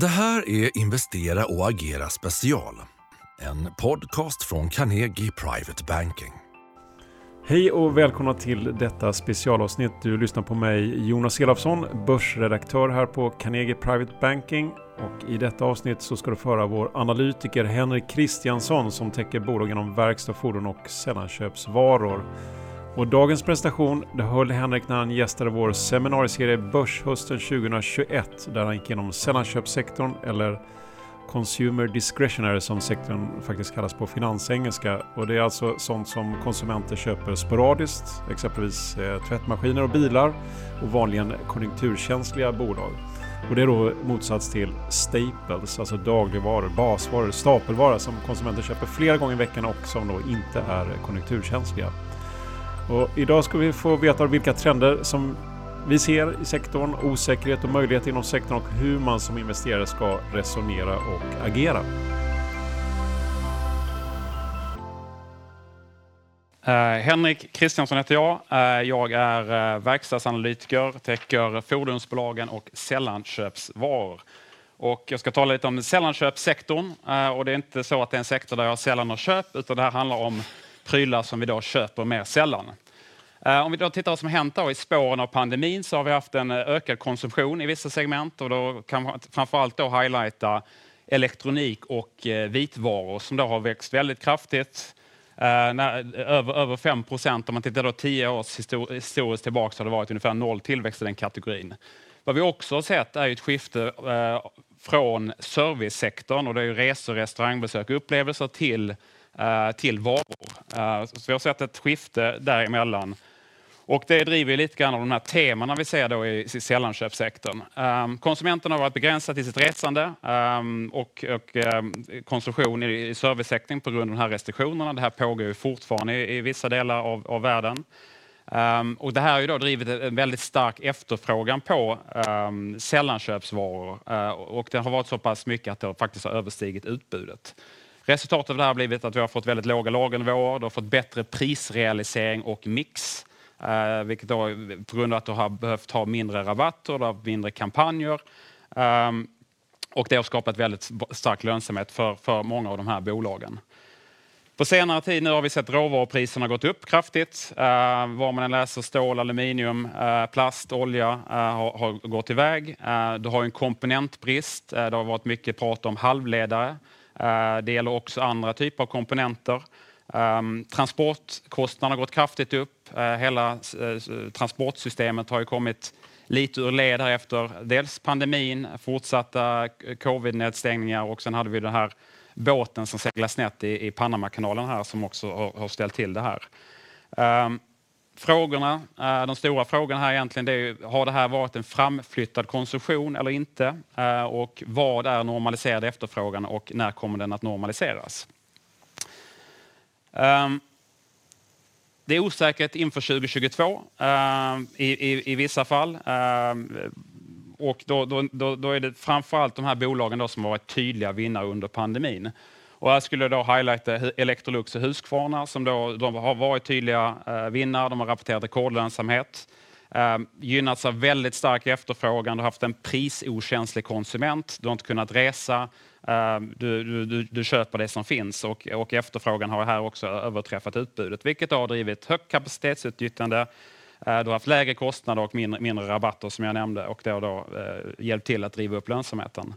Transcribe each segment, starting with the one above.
Det här är Investera och agera special. En podcast från Carnegie Private Banking. Hej och välkomna till detta specialavsnitt. Du lyssnar på mig Jonas Elofsson, börsredaktör här på Carnegie Private Banking. Och I detta avsnitt så ska du föra vår analytiker Henrik Kristiansson som täcker bolagen inom verkstad, fordon och sällanköpsvaror. Och dagens presentation det höll Henrik när han gästade vår seminarieserie Börshösten 2021 där han gick igenom sällanköpssektorn eller Consumer Discretionary som sektorn faktiskt kallas på finansengelska. Och det är alltså sånt som konsumenter köper sporadiskt, exempelvis eh, tvättmaskiner och bilar och vanligen konjunkturkänsliga bolag. Och det är då motsats till staples, alltså dagligvaror, basvaror, stapelvaror som konsumenter köper flera gånger i veckan och som då inte är konjunkturkänsliga. Och idag ska vi få veta vilka trender som vi ser i sektorn, osäkerhet och möjligheter inom sektorn och hur man som investerare ska resonera och agera. Uh, Henrik Kristiansson heter jag. Uh, jag är uh, verkstadsanalytiker, täcker fordonsbolagen och sällanköpsvaror. Och jag ska tala lite om sällanköpssektorn. och det är inte så att det är en sektor där jag sällan har köp, utan det här handlar om prylar som vi då köper mer sällan. Eh, om vi då tittar vad som har hänt då i spåren av pandemin så har vi haft en eh, ökad konsumtion i vissa segment och då kan man framförallt då highlighta elektronik och eh, vitvaror som då har växt väldigt kraftigt. över, över 5 procent. Om man tittar då 10 år historiskt tillbaka så har det varit ungefär noll tillväxt i den kategorin. Vad vi också har sett är ett skifte från servicesektorn och det är ju resor, restaurangbesök och upplevelser till Eh, till varor. Eh, så vi har sett ett skifte däremellan. Och det driver lite grann av de här temana vi ser då i sällanköpssektorn. Ehm, Konsumenterna har varit begränsade i sitt resande ehm, och, och ehm, konsumtion i, servicesektorn på grund av de här restriktionerna. Det här pågår ju fortfarande i, vissa delar av, av världen. Um, och det här har ju då drivit en väldigt stark efterfrågan på um, sällanköpsvaror uh, och det har varit så pass mycket att det faktiskt har överstigit utbudet. Resultatet av det här har blivit att vi har fått väldigt låga lagernivåer, du har fått bättre prisrealisering och mix. Eh, vilket då, på grund av att du har behövt ha mindre rabatter, och mindre kampanjer. Um, och det har skapat väldigt stark lönsamhet för, för många av de här bolagen. På senare tid nu har vi sett råvarupriserna gått upp kraftigt. Uh, var man än läser stål, aluminium, uh, plast, olja uh, har, har, gått iväg. Uh, du har en komponentbrist. Uh, det har varit mycket prat om halvledare. Eh, det gäller också andra typer av komponenter. Ehm, transportkostnaderna har gått kraftigt upp. Eh, hela eh, transportsystemet har ju kommit lite ur led här efter dels pandemin, fortsatta covid-nedstängningar och sen hade vi den här båten som seglade snett i, Panamakanalen här som också har ställt till det här. Ehm, Frågorna, eh, de stora frågorna här egentligen det är har det här varit en framflyttad konsumtion eller inte? Eh, och vad är normaliserad efterfrågan och när kommer den att normaliseras? Ehm, det är osäkert inför 2022 eh, i, i, i vissa fall. Ehm, och då, då, då, är det framförallt de här bolagen då som har varit tydliga vinnare under pandemin. Och här skulle jag då highlighta Electrolux och Husqvarna som då, de har varit tydliga eh, vinnare. De har rapporterat rekordlönsamhet. Eh, gynnats av väldigt stark efterfrågan. Du har haft en prisokänslig konsument. Du har inte kunnat resa. Eh, du, du, du, köper det som finns och, och efterfrågan har här också överträffat utbudet, vilket har drivit högt kapacitetsutnyttjande. Eh, du har haft lägre kostnader och mindre, mindre rabatter som jag nämnde och det har då eh, hjälpt till att driva upp lönsamheten.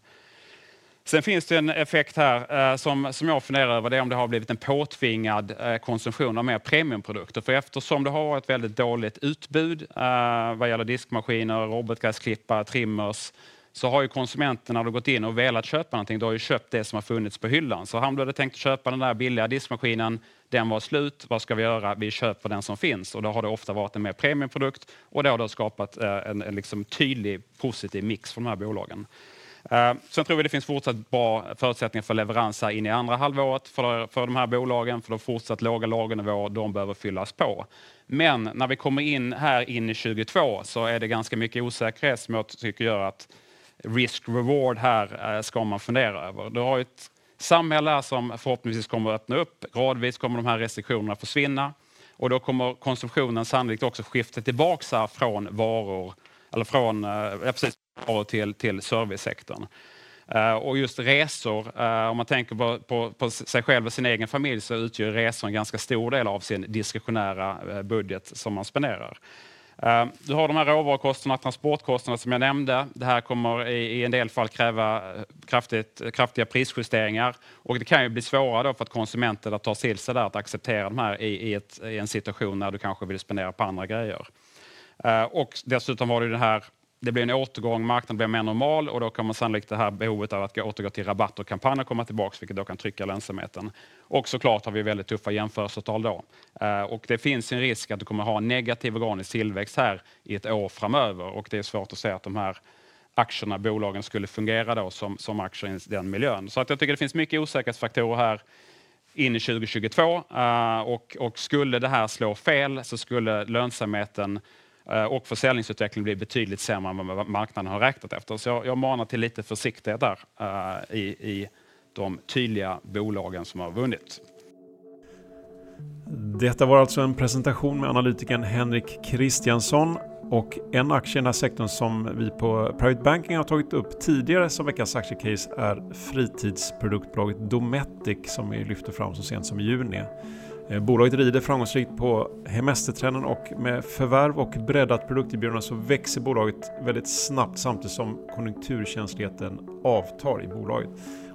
Sen finns det en effekt här eh, som, som jag funderar över, det är om det har blivit en påtvingad eh, konsumtion av mer premiumprodukter. För eftersom det har varit väldigt dåligt utbud eh, vad gäller diskmaskiner, robotgräsklippare, trimmers, så har ju konsumenterna gått in och velat köpa någonting, då har ju köpt det som har funnits på hyllan. Så han hade tänkt köpa den där billiga diskmaskinen, den var slut, vad ska vi göra? Vi köper den som finns. Och då har det ofta varit en mer premiumprodukt och det har då skapat eh, en, en liksom tydlig positiv mix för de här bolagen. Eh, sen tror vi det finns fortsatt bra förutsättningar för leveranser in i andra halvåret för, för de här bolagen, för de fortsatt låga lagernivåer, de behöver fyllas på. Men när vi kommer in här in i 2022 så är det ganska mycket osäkerhet som jag tycker gör att risk-reward här eh, ska man fundera över. Du har ett samhälle som förhoppningsvis kommer att öppna upp. Gradvis kommer de här restriktionerna försvinna och då kommer konsumtionen sannolikt också skifta tillbaka från varor eller från, eh, ja, precis, till, till servicesektorn. Eh, och just resor, eh, om man tänker på, på, på, sig själv och sin egen familj så utgör resor en ganska stor del av sin diskretionära eh, budget som man spenderar. Du har de här råvarukostnaderna, transportkostnaderna som jag nämnde. Det här kommer i, i en del fall kräva kraftigt, kraftiga prisjusteringar och det kan ju bli svårare då för att konsumenten att ta till sig det, att acceptera de här i, i, ett, i en situation när du kanske vill spendera på andra grejer. Och dessutom har du det här det blir en återgång, marknaden blir mer normal och då kommer sannolikt det här behovet av att återgå till rabatt och kampanjer komma tillbaka, vilket då kan trycka lönsamheten. Och såklart har vi väldigt tuffa jämförelsetal då. Eh, och det finns en risk att du kommer ha negativ organisk tillväxt här i ett år framöver och det är svårt att säga att de här aktierna, bolagen, skulle fungera då som, som aktier i den miljön. Så att jag tycker det finns mycket osäkerhetsfaktorer här in i 2022 uh, eh, och, och skulle det här slå fel så skulle lönsamheten Eh, och försäljningsutvecklingen blir betydligt sämre än vad marknaden har räknat efter. Så jag, jag manar till lite försiktighet där eh, i, i de tydliga bolagen som har vunnit. Detta var alltså en presentation med analytikern Henrik Kristiansson och en aktie i den här sektorn som vi på Private Banking har tagit upp tidigare som veckans aktiecase är fritidsproduktbolaget Dometic som vi lyfte fram så sent som i juni. Eh, bolaget rider framgångsrikt på hemestertrenden och med förvärv och breddat produkterbjudande så växer bolaget väldigt snabbt samtidigt som konjunkturkänsligheten avtar i bolaget.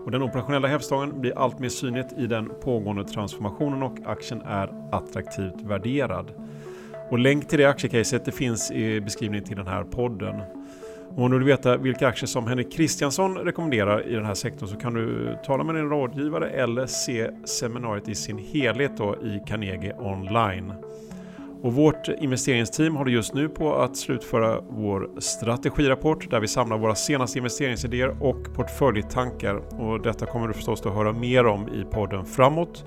Och den operationella hävstången blir allt mer synligt i den pågående transformationen och aktien är attraktivt värderad. Och länk till det aktiecaset det finns i beskrivningen till den här podden. Och om du vill veta vilka aktier som Henrik Kristiansson rekommenderar i den här sektorn så kan du tala med din rådgivare eller se seminariet i sin helhet då i Carnegie online. Och vårt investeringsteam håller just nu på att slutföra vår strategirapport där vi samlar våra senaste investeringsidéer och portföljtankar. Och detta kommer du förstås att höra mer om i podden framåt.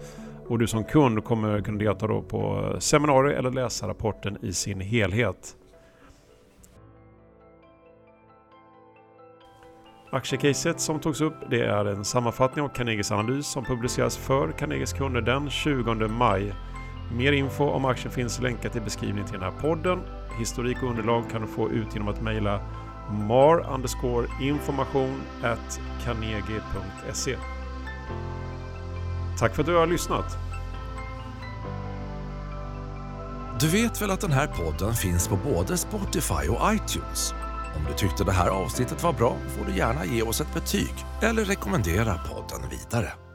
Och du som kund kommer kunna delta då på seminarier eller läsa rapporten i sin helhet. Aktiecaset som togs upp det är en sammanfattning av Carnegies analys som publiceras för Carnegies kunder den 20 maj. Mer info om aktien finns länkat i beskrivningen till den här podden. Historik och underlag kan du få ut genom att mejla mar information at carnegie.se. Tack för att du har lyssnat. Du vet väl att den här podden finns på både Spotify och iTunes? Om du tyckte det här avsnittet var bra får du gärna ge oss ett betyg eller rekommendera podden vidare.